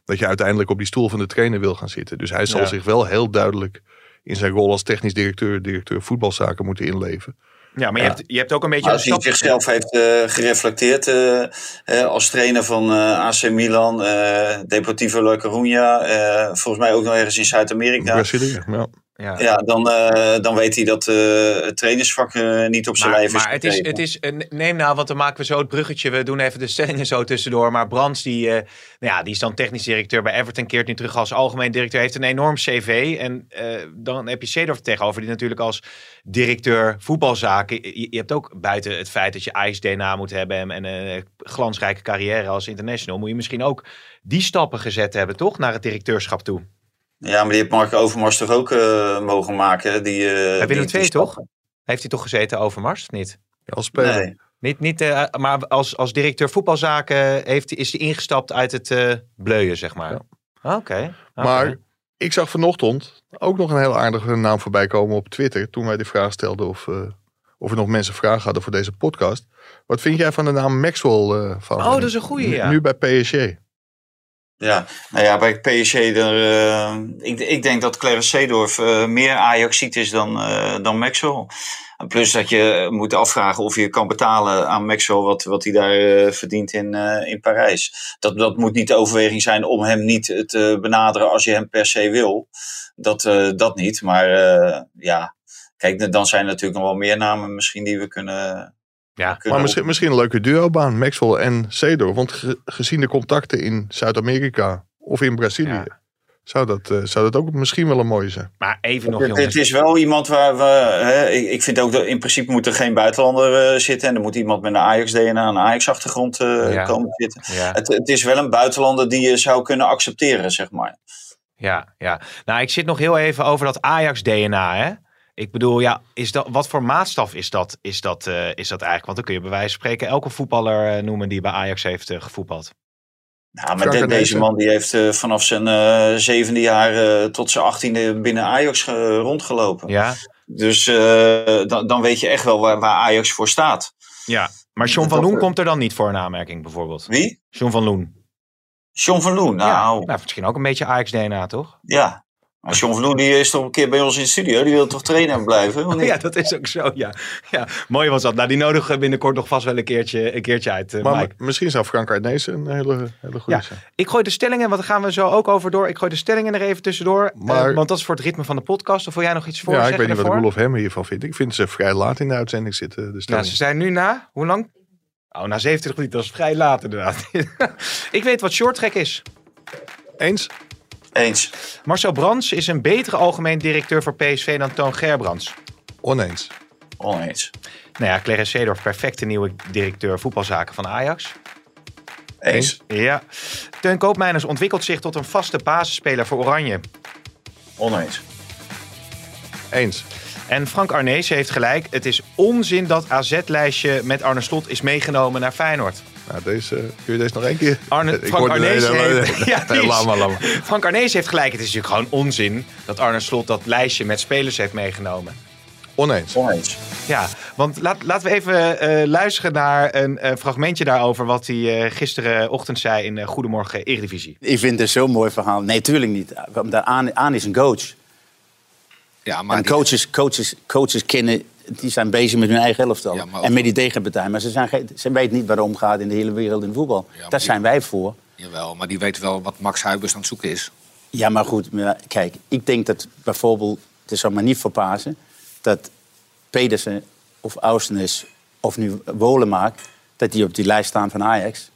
Dat je uiteindelijk op die stoel van de trainer wil gaan zitten. Dus hij zal Ja. zich wel heel duidelijk in zijn rol als technisch directeur, directeur voetbalzaken moeten inleven. Ja, maar je, hebt, je hebt ook een beetje... Als hij zichzelf heeft eh, gereflecteerd eh, eh, als trainer van eh, AC Milan, eh, Deportivo La Coruña, eh, volgens mij ook nog ergens in Zuid-Amerika. Brazilië, ja. Ja. Ja, dan, eh, dan weet hij dat eh, het trainersvak eh, niet op zijn Maar, lijf is maar het is, het is, neem nou, want dan maken we zo het bruggetje. We doen even de stellingen zo tussendoor. Maar Brands, die, nou ja, die is dan technisch directeur bij Everton. Keert nu terug als algemeen directeur. Heeft een enorm cv. En dan heb je Seedorf tegenover. Die natuurlijk als directeur voetbalzaken. Je, je hebt ook buiten het feit dat je Ajax-DNA moet hebben. En, en een glansrijke carrière als international. Moet je misschien ook die stappen gezet hebben, toch? Naar het directeurschap toe. Ja, maar die heeft Mark Overmars toch ook eh, mogen maken? Die, eh, Bij Willem II toch? Heeft hij toch gezeten over Mars? of Niet? Als speler. Nee. Niet, niet, eh, maar als, als directeur voetbalzaken heeft, hij- is hij ingestapt uit het eh bleuien, zeg maar. Oké. oké. Maar ik zag vanochtend ook nog een heel aardige naam voorbij komen op Twitter. Toen wij de vraag stelden of, eh, of er nog mensen vragen hadden voor deze podcast. Wat vind jij van de naam Maxwell? eh, van, Oh, dat is een goeie, nu- ja. Nu bij PSG. Ja, nou ja, bij PSG, eh, ik, ik denk dat Clarence Seedorf eh, meer Ajaxiet is dan, eh, dan Maxwell. Plus dat je moet afvragen of je kan betalen aan Maxwell wat, wat hij daar verdient in, in Parijs. Dat, dat moet niet de overweging zijn om hem niet te benaderen als je hem per se wil. Dat, dat niet, maar ja, kijk, dan zijn er natuurlijk nog wel meer namen misschien die we kunnen... Ja, Maar misschien, misschien een leuke duobaan, Maxwell en Cedor. Want ge- gezien de contacten in Zuid-Amerika of in Brazilië, Ja. zou, dat, eh, zou dat ook misschien wel een mooie zijn. Maar even nog, Het, is wel iemand waar we. Hè, ik, ik vind ook dat in principe moet er geen buitenlander eh, zitten. En er moet iemand met een Ajax-DNA, een Ajax-achtergrond eh, Ja. komen zitten. Ja, Het, het is wel een buitenlander die je zou kunnen accepteren, zeg maar. ja, ja. Nou, ik zit nog heel even over dat Ajax-DNA, hè. Ik bedoel, ja, is dat, wat voor maatstaf is dat, is, dat, eh, is dat eigenlijk? Want dan kun je bij wijze van spreken elke voetballer eh, noemen die bij Ajax heeft eh, gevoetbald. Nou, maar de- deze man die heeft eh, vanaf zijn eh, zevende jaar eh, tot zijn achttiende binnen Ajax ge- rondgelopen. Ja, Dus eh, dan, dan weet je echt wel waar, waar Ajax voor staat. ja. Maar John van Loen komt er dan niet voor een aanmerking, bijvoorbeeld. Wie? John van Loen. John van Loen. Ja, Nou, nou, misschien ook een beetje Ajax-DNA, toch? ja. Maar John van Loen die is toch een keer bij ons in de studio. Die wil toch trainer blijven? Ja, dat is ook zo, ja. ja. Mooi was dat. Nou, die nodigen binnenkort nog vast wel een keertje, een keertje uit, eh, Maar Mike. misschien zou Frank Arnezen een hele, hele goede Ja. zijn. Ik gooi de stellingen, want daar gaan we zo ook over door. Ik gooi de stellingen er even tussendoor. Maar- eh, want dat is voor het ritme van de podcast. Of wil jij nog iets voor Ja, ik weet niet wat daarvoor? Roelof Hemmer hiervan vindt. Ik vind ze vrij laat in de uitzending zitten. De Nou, ze zijn nu na, hoe lang? Oh, na 27 minuten. Dat is vrij laat inderdaad. ik weet wat shorttrack is. Eens? Eens. Marcel Brands is een betere algemeen directeur voor PSV dan Toon Gerbrands. Oneens. Oneens. Nou ja, Clarence Seedorf, perfecte nieuwe directeur voetbalzaken van Ajax. Eens. Ja. Teun Koopmeiners ontwikkelt zich tot een vaste basisspeler voor Oranje. Oneens. Eens. En Frank Arnees heeft gelijk. Het is onzin dat AZ-lijstje met Arne Slot is meegenomen naar Feyenoord. Nou, deze, kun je deze nog één keer? Arne, Frank Arnees nee, nee, heeft... Ja, nee, laat maar, laat maar. Frank Arnees heeft gelijk. Het is natuurlijk gewoon onzin dat Arne Slot dat lijstje met spelers heeft meegenomen. Oneens. Oneens. Ja, want laat, laten we even eh, luisteren naar een eh, fragmentje daarover... wat hij eh, gisterenochtend zei in eh, Goedemorgen Eredivisie. Ik vind het zo'n mooi verhaal. Nee, tuurlijk niet. Want aan, aan is een coach. Ja, maar en coaches, coaches, coaches kennen, die zijn bezig met hun eigen elftal. Ja, en met die tegenpartij. Maar ze, zijn, geen- ze weten niet waar het om gaat in de hele wereld in voetbal. maar Daar die- zijn wij voor. Jawel, maar die weet wel wat Max Huibers aan het zoeken is. Ja, maar goed. Maar kijk, ik denk dat bijvoorbeeld... Het zou me niet verbazen dat Pedersen of Austenis of nu Wolemaak... dat die op die lijst staan van Ajax,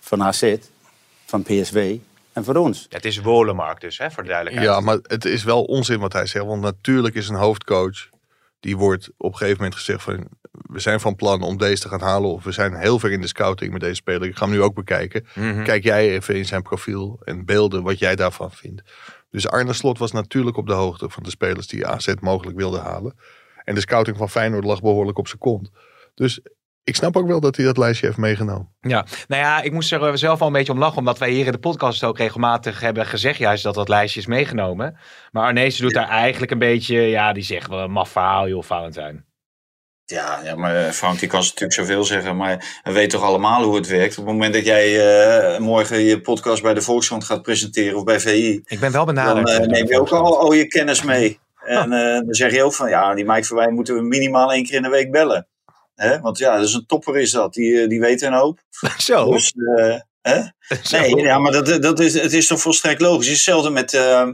van AZ, van PSV en voor ons. Het is Wolemark dus, hè, voor de duidelijkheid. Ja, maar het is wel onzin wat hij zegt. Want natuurlijk is een hoofdcoach. Die wordt op een gegeven moment gezegd van... We zijn van plan om deze te gaan halen. Of we zijn heel ver in de scouting met deze speler. Ik ga hem nu ook bekijken. Mhm. Kijk jij even in zijn profiel en beelden wat jij daarvan vindt. Dus Arne Slot was natuurlijk op de hoogte van de spelers die AZ mogelijk wilde halen. En de scouting van Feyenoord lag behoorlijk op zijn kont. Dus ik snap ook wel dat hij dat lijstje heeft meegenomen. Ja, nou ja, ik moest er zelf al een beetje om lachen, omdat wij hier in de podcast ook regelmatig hebben gezegd juist dat dat lijstje is meegenomen. Maar Arnees doet daar eigenlijk een beetje, ja, die zegt wel een maf verhaal, joh, Valentijn. Ja, ja, maar eh, Frank, die kan natuurlijk zoveel zeggen, maar we weten toch allemaal hoe het werkt. Op het moment dat jij eh, morgen je podcast bij de Volkskrant gaat presenteren of bij VI, Ik ben wel benaderd. dan eh, neem je ook al, al je kennis mee. En eh, dan zeg je ook van, ja, die Mike Verwijn moeten we minimaal één keer in de week bellen. Hè? Want ja, dat is een topper is dat, die, eh, die weet een hoop. Zo. Dus, eh, hè? Zo. Nee, ja, maar dat, dat is, het is toch volstrekt logisch. Het is hetzelfde met, eh,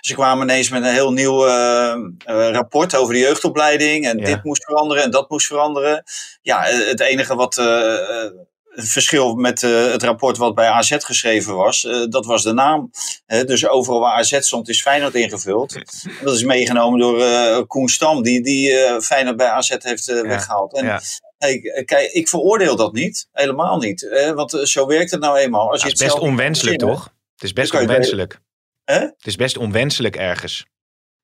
ze kwamen ineens met een heel nieuw eh, eh, rapport over de jeugdopleiding. En Ja. dit moest veranderen en dat moest veranderen. Ja, eh, het enige wat, eh, eh, het verschil met eh, het rapport wat bij AZ geschreven was, eh, dat was de naam. Dus overal waar AZ stond is Feyenoord ingevuld. Dat is meegenomen door eh Koen Stam, die, die Feyenoord bij AZ heeft eh, weggehaald. En ja. Hey, k- kijk, ik veroordeel dat niet. Helemaal niet. Hè? Want zo werkt het nou eenmaal. Als je is het best onwenselijk, toch? Het is best onwenselijk. Hè? Het is best onwenselijk ergens.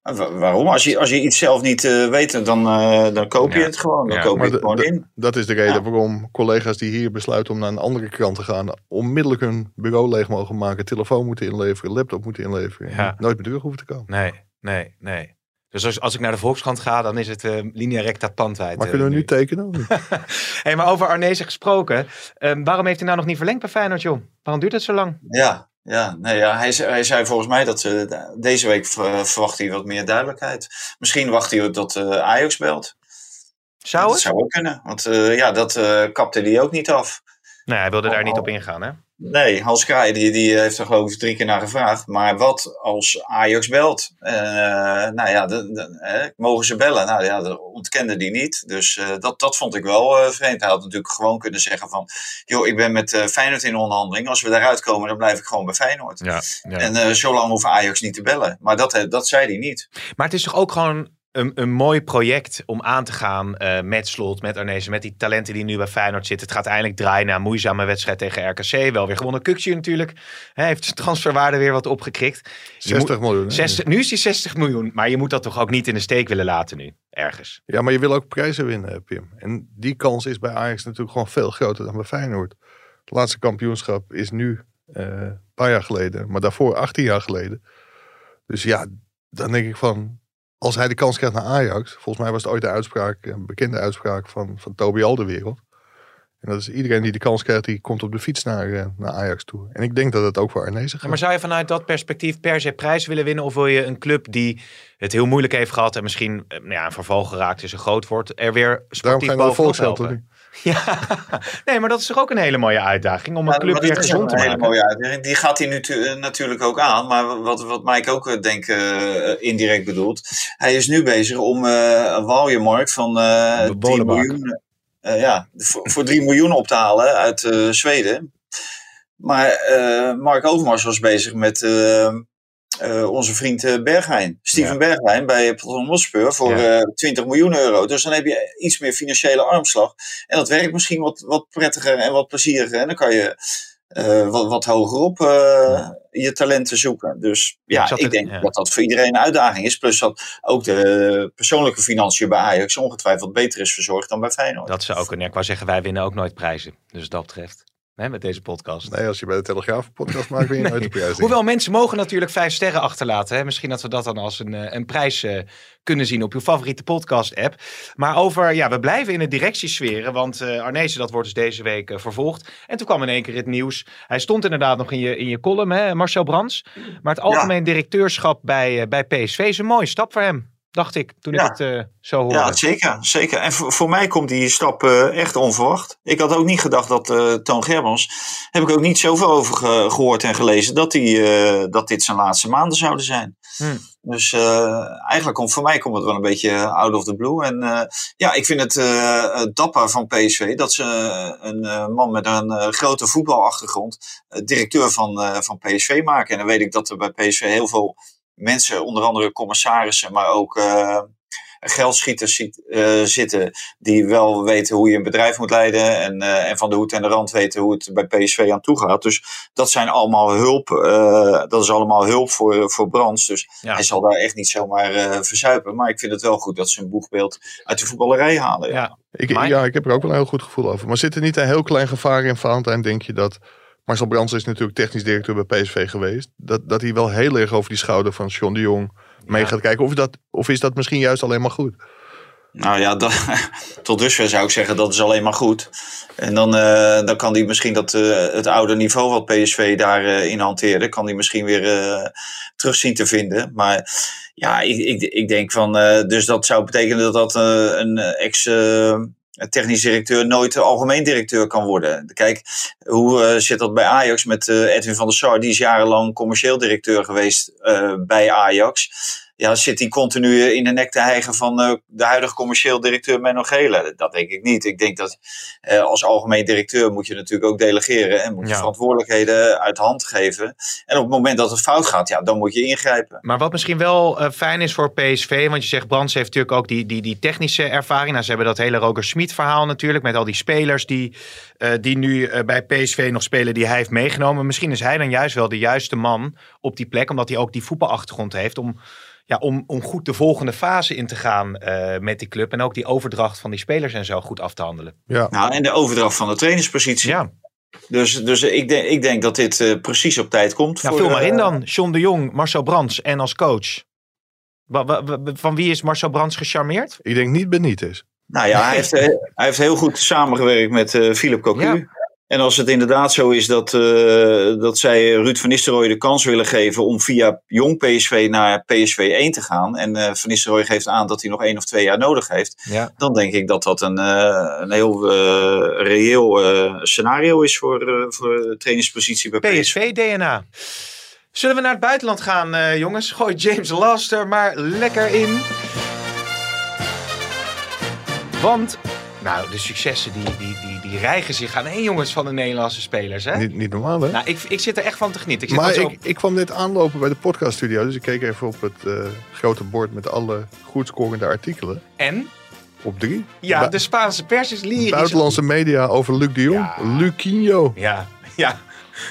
Ah, wa- Waarom? Als je, als je iets zelf niet eh, weet, dan, eh, dan koop je Ja. het gewoon. Dan Ja, koop je het gewoon in. dat is de reden Ja. waarom collega's die hier besluiten om naar een andere krant te gaan, onmiddellijk hun bureau leeg mogen maken, telefoon moeten inleveren, laptop moeten inleveren. Nooit meer terug hoeven te komen. Nee, nee, nee. Dus als, als ik naar de Volkskrant ga, dan is het eh, linea recta pandwijd. Maar kunnen we nu tekenen? hey, maar over Arnezen gesproken. ehm, waarom heeft hij nou nog niet verlengd bij Feyenoord, joh? Waarom duurt het zo lang? Ja, ja, nee, ja hij, zei- hij zei volgens mij dat eh, deze week ver- verwacht hij wat meer duidelijkheid. Misschien wacht hij ook dat eh, Ajax belt. Zou dat het? zou ook kunnen. Want eh, ja, dat eh, kapte hij ook niet af. Nee, hij wilde daar Oh, niet op ingaan, hè? Nee, Hans Kraai die, die heeft er geloof ik drie keer naar gevraagd. Maar wat als Ajax belt? Eh, nou ja, de, de- hè, mogen ze bellen? Nou ja, dat ontkende die niet. Dus eh, dat, dat vond ik wel eh, vreemd. Hij had natuurlijk gewoon kunnen zeggen van... joh, ik ben met Feyenoord in onderhandeling. Als we daaruit komen, dan blijf ik gewoon bij Feyenoord. Ja, ja. En eh zolang hoeft Ajax niet te bellen. Maar dat, dat zei hij niet. Maar het is toch ook gewoon een, een mooi project om aan te gaan eh, met Slot, met Arnezen, met die talenten die nu bij Feyenoord zitten. Het gaat eindelijk draaien na een moeizame wedstrijd tegen RKC. Wel weer gewonnen. Kukje natuurlijk. Hij heeft zijn transferwaarde weer wat opgekrikt. Je 60 moet- miljoen. hè? 60, nu is hij 60 miljoen, maar je moet dat toch ook niet in de steek willen laten nu, ergens. Ja, maar je wil ook prijzen winnen, hè, Pim. En die kans is bij Ajax natuurlijk gewoon veel groter dan bij Feyenoord. Het laatste kampioenschap is nu eh, een paar jaar geleden, maar daarvoor 18 jaar geleden. Dus ja, dan denk ik van, als hij de kans krijgt naar Ajax, volgens mij was het ooit de uitspraak, een bekende uitspraak van, van Toby Alderwereld. En dat is iedereen die de kans krijgt, die komt op de fiets naar, eh, naar Ajax toe. En ik denk dat het ook voor Arnezen Ja, gaat. maar zou je vanuit dat perspectief per se prijs willen winnen? Of wil je een club die het heel moeilijk heeft gehad en misschien eh, nou ja, een verval geraakt is een groot woord, er weer sportief de bovenop helpen? Ja, nee, maar dat is toch ook een hele mooie uitdaging om een Ja, club weer gezond te een hele maken. mooie uitdaging. Die gaat hij nu eh, natuurlijk ook aan. Maar wat, wat Mike ook eh, denk eh, indirect bedoelt. Hij is nu bezig om eh een waljemarkt van eh 3 bolenbak. miljoen, ja, voor, voor 3 miljoen op te halen uit Zweden. Maar Mark Overmars was bezig met eh, eh, onze vriend eh, Bergwijn. Steven Ja. Bij Tottenham Hotspur voor Ja. eh 20 miljoen euro. Dus dan heb je iets meer financiële armslag. En dat werkt misschien wat, wat prettiger en wat plezieriger. En dan kan je eh, wat, wat hoger op eh, je talenten zoeken. Dus Ja, ik ik denk dat dat voor iedereen een uitdaging is. Plus dat ook de persoonlijke financiën bij Ajax ongetwijfeld beter is verzorgd dan bij Feyenoord. Dat zou ook kunnen. Ja, ik wou zeggen, wij winnen ook nooit prijzen. Dus dat betreft. Hè, met deze podcast. Nee, als je bij de Telegraaf een podcast maakt, ben je nooit de prijs. Hoewel mensen mogen natuurlijk vijf sterren achterlaten. Hè? Misschien dat we dat dan als een, eh, een prijs eh, kunnen zien op uw favoriete podcast app. Maar over, ja, we blijven in de directiesferen. Want eh Arnezen, dat wordt dus deze week vervolgd. En toen kwam in één keer het nieuws. Hij stond inderdaad nog in je, in je column, hè, Marcel Brands. Maar het algemeen directeurschap bij, bij PSV is een mooie stap voor hem. Dacht ik, toen Ja. ik het eh, zo hoorde. Ja, zeker. zeker. En voor, voor mij komt die stap eh, echt onverwacht. Ik had ook niet gedacht dat eh, Toon Gerbrands, heb ik ook niet zoveel over ge- gehoord en gelezen, dat, die, dat dit zijn laatste maanden zouden zijn. Hmm. Dus eigenlijk komt voor mij komt het wel een beetje out of the blue. En ja, ik vind het dapper van PSV dat ze een man met een grote voetbalachtergrond directeur van, van PSV maken. En dan weet ik dat er bij PSV heel veel mensen, onder andere commissarissen, maar ook eh, geldschieters ziet, eh, zitten. Die wel weten hoe je een bedrijf moet leiden. En, eh, en van de hoed en de rand weten hoe het bij PSV aan toe gaat. Dus dat zijn allemaal hulp. eh, dat is allemaal hulp voor, voor Brands. Dus Ja. hij zal daar echt niet zomaar eh, verzuipen. Maar ik vind het wel goed dat ze een boegbeeld uit de voetballerij halen. Ja. Ja. Ik, ja, ik heb er ook wel een heel goed gevoel over. Maar zit er niet een heel klein gevaar in, Valentijn, denk je dat... Marcel Brands is natuurlijk technisch directeur bij PSV geweest. Dat, dat hij wel heel erg over die schouder van John de Jong mee gaat kijken. Of, dat, of is dat misschien juist alleen maar goed? Nou ja, dat, tot dusver zou ik zeggen dat is alleen maar goed. En dan, eh, dan kan hij misschien dat, eh, het oude niveau wat PSV daarin in hanteerde, kan hij misschien weer eh, terug zien te vinden. Maar ja, ik, ik, ik denk van, eh, dus dat zou betekenen dat dat eh, een ex... technisch directeur nooit algemeen directeur kan worden. Kijk, hoe eh, zit dat bij Ajax met eh, Edwin van der Sar? Die is jarenlang commercieel directeur geweest eh, bij Ajax. Ja, zit hij continu in de nek te hijgen van eh, de huidige commercieel directeur Menno Gele? Dat denk ik niet. Ik denk dat eh, als algemeen directeur moet je natuurlijk ook delegeren en moet je Ja. verantwoordelijkheden uit de hand geven. En op het moment dat het fout gaat, ja, dan moet je ingrijpen. Maar wat misschien wel eh, fijn is voor PSV, want je zegt Brands heeft natuurlijk ook die, die, die technische ervaring. Nou, ze hebben dat hele Roger Smit verhaal natuurlijk, met al die spelers die, eh, die nu eh, bij PSV nog spelen, die hij heeft meegenomen. Misschien is hij dan juist wel de juiste man op die plek, omdat hij ook die voetbalachtergrond heeft om, ja, om, om goed de volgende fase in te gaan eh, met die club. En ook die overdracht van die spelers en zo goed af te handelen. Ja. Nou, en de overdracht van de trainerspositie. Ja, Dus, dus ik, denk, ik denk dat dit eh, precies op tijd komt. nou, voor, vul maar in dan. John de Jong, Marcel Brands en als coach. Wa- wa- wa- Van wie is Marcel Brands gecharmeerd? Ik denk niet Benitez. Nou ja, hij heeft, eh, hij heeft heel goed samengewerkt met eh Philip Cocu. Ja. En als het inderdaad zo is dat, eh, dat zij Ruud van Nistelrooy de kans willen geven om via jong PSV naar PSV 1 te gaan. En eh van Nistelrooy geeft aan dat hij nog één of twee jaar nodig heeft. Ja. Dan denk ik dat dat een, eh, een heel reëel scenario is voor, voor de trainingspositie bij PSV. PSV-DNA. Zullen we naar het buitenland gaan, jongens? Gooi James Laster maar lekker in. Want, nou, de successen die, die, die, die rijgen zich aan één, jongens, van de Nederlandse spelers. Hè? Niet, niet normaal, hè? Nou, ik, ik zit er echt van te genieten. Ik zit maar ik, ik kwam net aanlopen bij de podcaststudio. Dus ik keek even op het eh, grote bord met alle goed scorende artikelen. En? Op drie. Ja, Bu- de Spaanse pers is lyrisch. Buitenlandse media over Luc de Jong. Ja. Lucinho. Ja, ja.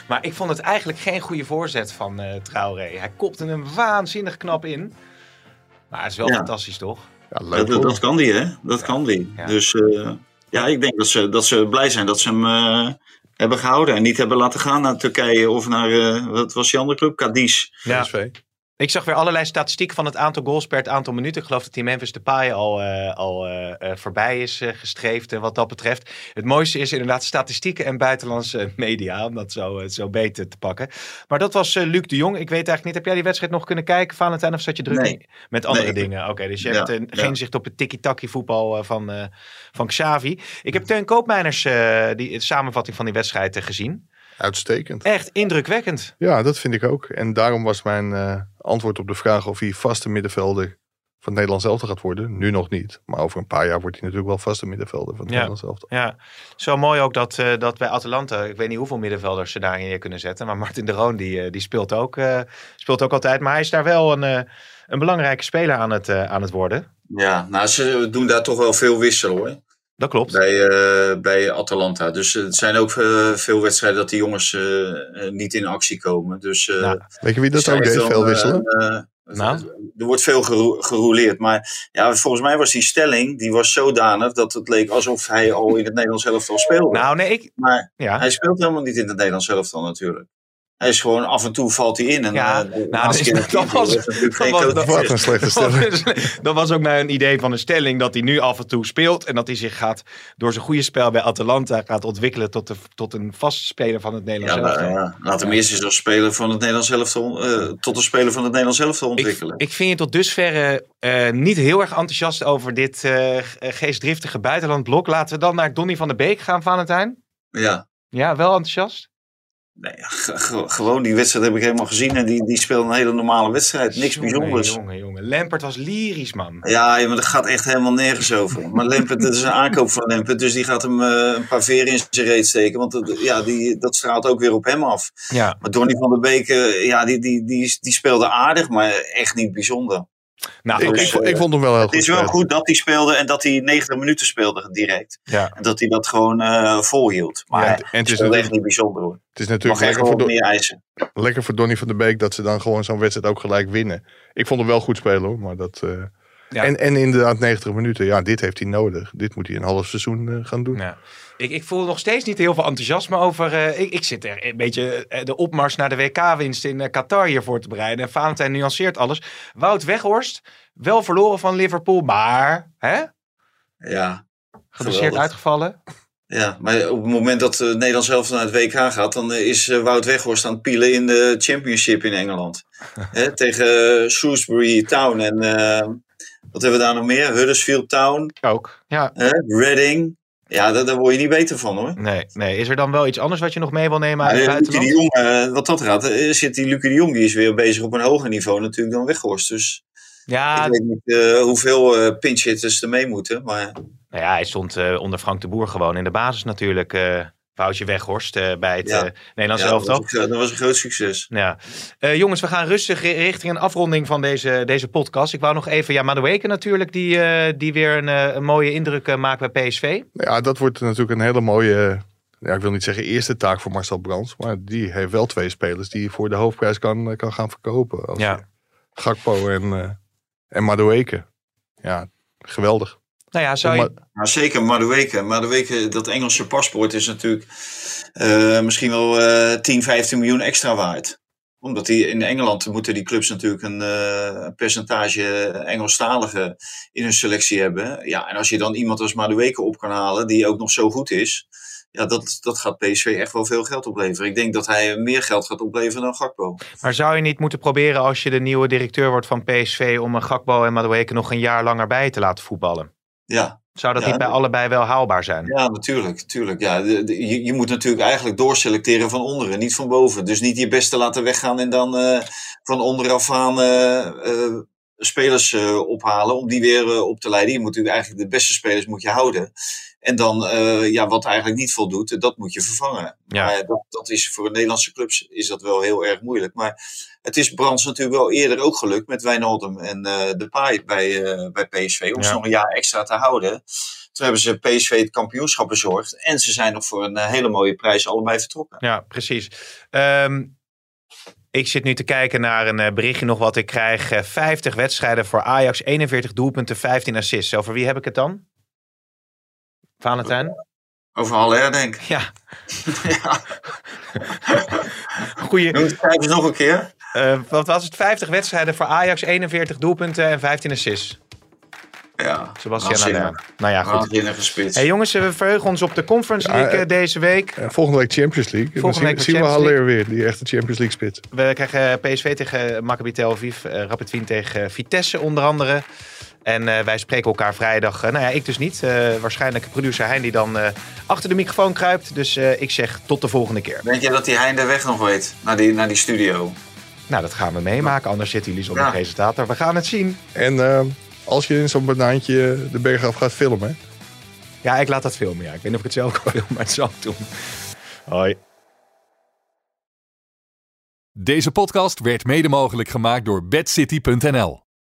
Maar ik vond het eigenlijk geen goede voorzet van eh Traoré. Hij kopte hem waanzinnig knap in. Maar het is wel Ja. fantastisch, toch? Ja, leuk Dat, dat, hoor. dat kan die, hè? Dat kan die. Ja. Dus eh, ja, ik denk dat ze, dat ze blij zijn dat ze hem eh, hebben gehouden. En niet hebben laten gaan naar Turkije of naar, eh, wat was die andere club? Cadiz. Ja. PSV. Ik zag weer allerlei statistieken van het aantal goals per het aantal minuten. Ik geloof dat die Memphis Depay al, eh, al eh, eh, voorbij is gestreefd eh, wat dat betreft. Het mooiste is inderdaad statistieken en buitenlandse media, om dat zo, zo beter te pakken. Maar dat was eh, Luc de Jong. Ik weet eigenlijk niet, heb jij die wedstrijd nog kunnen kijken, Valentijn, of zat je druk Nee. met andere Nee. dingen? Oké, dus je Ja, hebt ja. geen zicht op het tiki-taki voetbal van, eh, van Xavi. Ik heb Teun Koopmeiners eh, die de samenvatting van die wedstrijd gezien. Uitstekend. Echt indrukwekkend. Ja, dat vind ik ook. En daarom was mijn eh, antwoord op de vraag of hij vaste middenvelder van het Nederlands elftal gaat worden. Nu nog niet. Maar over een paar jaar wordt hij natuurlijk wel vaste middenvelder van het Ja. Nederlands elftal. Ja, zo mooi ook dat, eh, dat bij Atalanta, ik weet niet hoeveel middenvelders ze daarin neer kunnen zetten. Maar Martin de Roon die, eh, die speelt, ook, eh, speelt ook altijd. Maar hij is daar wel een, eh, een belangrijke speler aan het, eh, aan het worden. Ja, nou, ze doen daar toch wel veel wisselen hoor. Dat klopt. Bij, eh, bij Atalanta. Dus eh, het zijn ook eh, veel wedstrijden dat die jongens niet in actie komen. Dus, Nou, Weet je wie dat ook deed? Veel wisselen? Nou? Er wordt veel gero- gerouleerd. Maar ja, volgens mij was die stelling die was zodanig dat het leek alsof hij al in het Nederlands elftal speelde. Nou, nee, ik... maar Ja. hij speelt helemaal niet in het Nederlands elftal natuurlijk. Hij is gewoon af en toe valt hij in. En, Ja, eh, nou, laatste dat dat was- dat een slechte stelling. dat was ook mijn idee van een stelling dat hij nu af en toe speelt. En dat hij zich gaat door zijn goede spel bij Atalanta gaat ontwikkelen tot, de, tot een vaste speler van het Nederlands Ja, nou, elftal. ja. Laat hem eerst eens als speler van het Nederlands elftal, eh, tot een speler van het Nederlands elftal ontwikkelen. Ik, ik vind je tot dusverre eh, niet heel erg enthousiast over dit eh, geestdriftige buitenlandblok. Laten we dan naar Donny van der Beek gaan, Valentijn. ja. Ja, wel enthousiast? Nee, gewoon die wedstrijd heb ik helemaal gezien. En die, die speelt een hele normale wedstrijd. Niks Jongen, bijzonders. Jongen, jongen. Lampert was lyrisch, man. Ja, maar dat gaat echt helemaal nergens over. Maar Lempert, dat is een aankoop van Lempert. Dus die gaat hem eh, een paar veren in zijn reet steken. Want dat, ja, die, dat straalt ook weer op hem af. Ja. Maar Donny van der Beek, eh, ja, die, die, die, die speelde aardig, maar echt niet bijzonder. Nou, Ik, oké. ik, vond- ik vond hem wel heel Het goed. is wel spelen. goed dat hij speelde en dat hij 90 minuten speelde direct. Ja. En dat hij dat gewoon eh volhield. Maar Ja, en- en het het is echt natuurlijk- niet bijzonder hoor. Het is natuurlijk lekker voor, meer eisen. lekker voor Donny van der Beek dat ze dan gewoon zo'n wedstrijd ook gelijk winnen. Ik vond hem wel goed spelen hoor. Maar dat, eh, Ja. en, en inderdaad 90 minuten. Ja, dit heeft hij nodig. Dit moet hij een half seizoen eh, gaan doen. Ja. Ik, ik voel nog steeds niet heel veel enthousiasme over. eh, ik, ik zit er een beetje eh, de opmars naar de WK-winst in eh, Qatar hier voor te bereiden. En Valentijn nuanceert alles. Wout Weghorst, wel verloren van Liverpool, maar hè? Ja, geblesseerd uitgevallen. Ja, maar op het moment dat Nederland zelf naar het WK gaat, dan is Wout Weghorst aan het pielen in de Championship in Engeland. Hè, tegen Shrewsbury Town en uh, wat hebben we daar nog meer? Huddersfield Town. Ook, ja. Reading. Ja, daar, daar, word je niet beter van hoor. Nee, nee, is er dan wel iets anders wat je nog mee wil nemen uit ja, buitenland? de Jong, eh, wat dat gaat, zit die Lucie de Jong, die is weer bezig op een hoger niveau natuurlijk dan Weghorst. Dus ja, ik weet niet uh, hoeveel uh, pinch hitters er mee moeten. Maar... Nou ja, hij stond onder Frank de Boer gewoon in de basis natuurlijk. Uh, Woutje Weghorst uh, bij het ja. Nederlands ja, elftal. Dat, dat was een groot succes. Ja. jongens, we gaan rustig richting een afronding van deze, deze podcast. Ik wou nog even, ja, Madueke natuurlijk, die, die weer een, een, mooie indruk maakt bij PSV. Ja, dat wordt natuurlijk een hele mooie ja, ik wil niet zeggen eerste taak voor Marcel Brands. Maar die heeft wel twee spelers die voor de hoofdprijs kan, kan gaan verkopen. Als ja. Gakpo en, uh, en Madueke. Ja, geweldig. Nou ja, zou je... Nou, zeker Madueke. Madueke, dat Engelse paspoort is natuurlijk uh, misschien wel uh, 10, 15 miljoen extra waard. Omdat die in Engeland moeten die clubs natuurlijk een uh, percentage Engelstalige in hun selectie hebben. Ja, en als je dan iemand als Madueke op kan halen, die ook nog zo goed is. Ja, dat, dat gaat PSV echt wel veel geld opleveren. Ik denk dat hij meer geld gaat opleveren dan Gakpo. Maar zou je niet moeten proberen als je de nieuwe directeur wordt van PSV... om een Gakpo en Madueke nog een jaar langer bij te laten voetballen? Ja. Zou dat ja, niet bij allebei wel haalbaar zijn? Ja, natuurlijk. natuurlijk ja. De, de, je, je, moet natuurlijk eigenlijk doorselecteren van onderen, niet van boven. Dus niet je beste laten weggaan en dan uh, van onderaf aan uh, uh, spelers ophalen om die weer op te leiden. Je moet natuurlijk eigenlijk de beste spelers moet je houden. En dan, ja, wat eigenlijk niet voldoet, dat moet je vervangen. Ja. Maar dat, dat is voor Nederlandse clubs is dat wel heel erg moeilijk. Maar het is Brands natuurlijk wel eerder ook gelukt met Wijnaldum en De Pai bij, bij PSV. Om ja. ze nog een jaar extra te houden. Toen hebben ze PSV het kampioenschap bezorgd. En ze zijn nog voor een hele mooie prijs allebei vertrokken. Ja, precies. Um, ik zit nu te kijken naar een uh, berichtje nog wat ik krijg. Uh, 50 wedstrijden voor Ajax, 41 doelpunten, 15 assists. Over wie heb ik het dan? Valentijn? Over Haller, denk ik. Ja. ja. Goeie. Doe het nog een keer. Uh, wat was het? 50 wedstrijden voor Ajax, 41 doelpunten en 15 assists. Ja. Sebastian Haller. Nou ja, goed. Gespitst. Hey jongens, we verheugen ons op de Conference League ja, deze week. Ja, volgende week Champions League. Volgende week zien we Haller weer, die echte Champions League spits. We krijgen PSV tegen Maccabi Tel Aviv, Rapid Wien tegen Vitesse onder andere. En uh, wij spreken elkaar vrijdag. Uh, nou ja, ik dus niet. Uh, waarschijnlijk producer Hein die dan achter de microfoon kruipt. Dus ik zeg tot de volgende keer. Denk je dat die Hein de weg nog weet? Naar die, naar die studio? Nou, dat gaan we meemaken. Anders zitten jullie zonder ja. presentator. We gaan het zien. En als je in zo'n banaantje de berg af gaat filmen. Ja, ik laat dat filmen. Ja. Ik weet niet of ik het zelf kan filmen, maar het zal ik doen. Hoi. Deze podcast werd mede mogelijk gemaakt door bedcity.nl.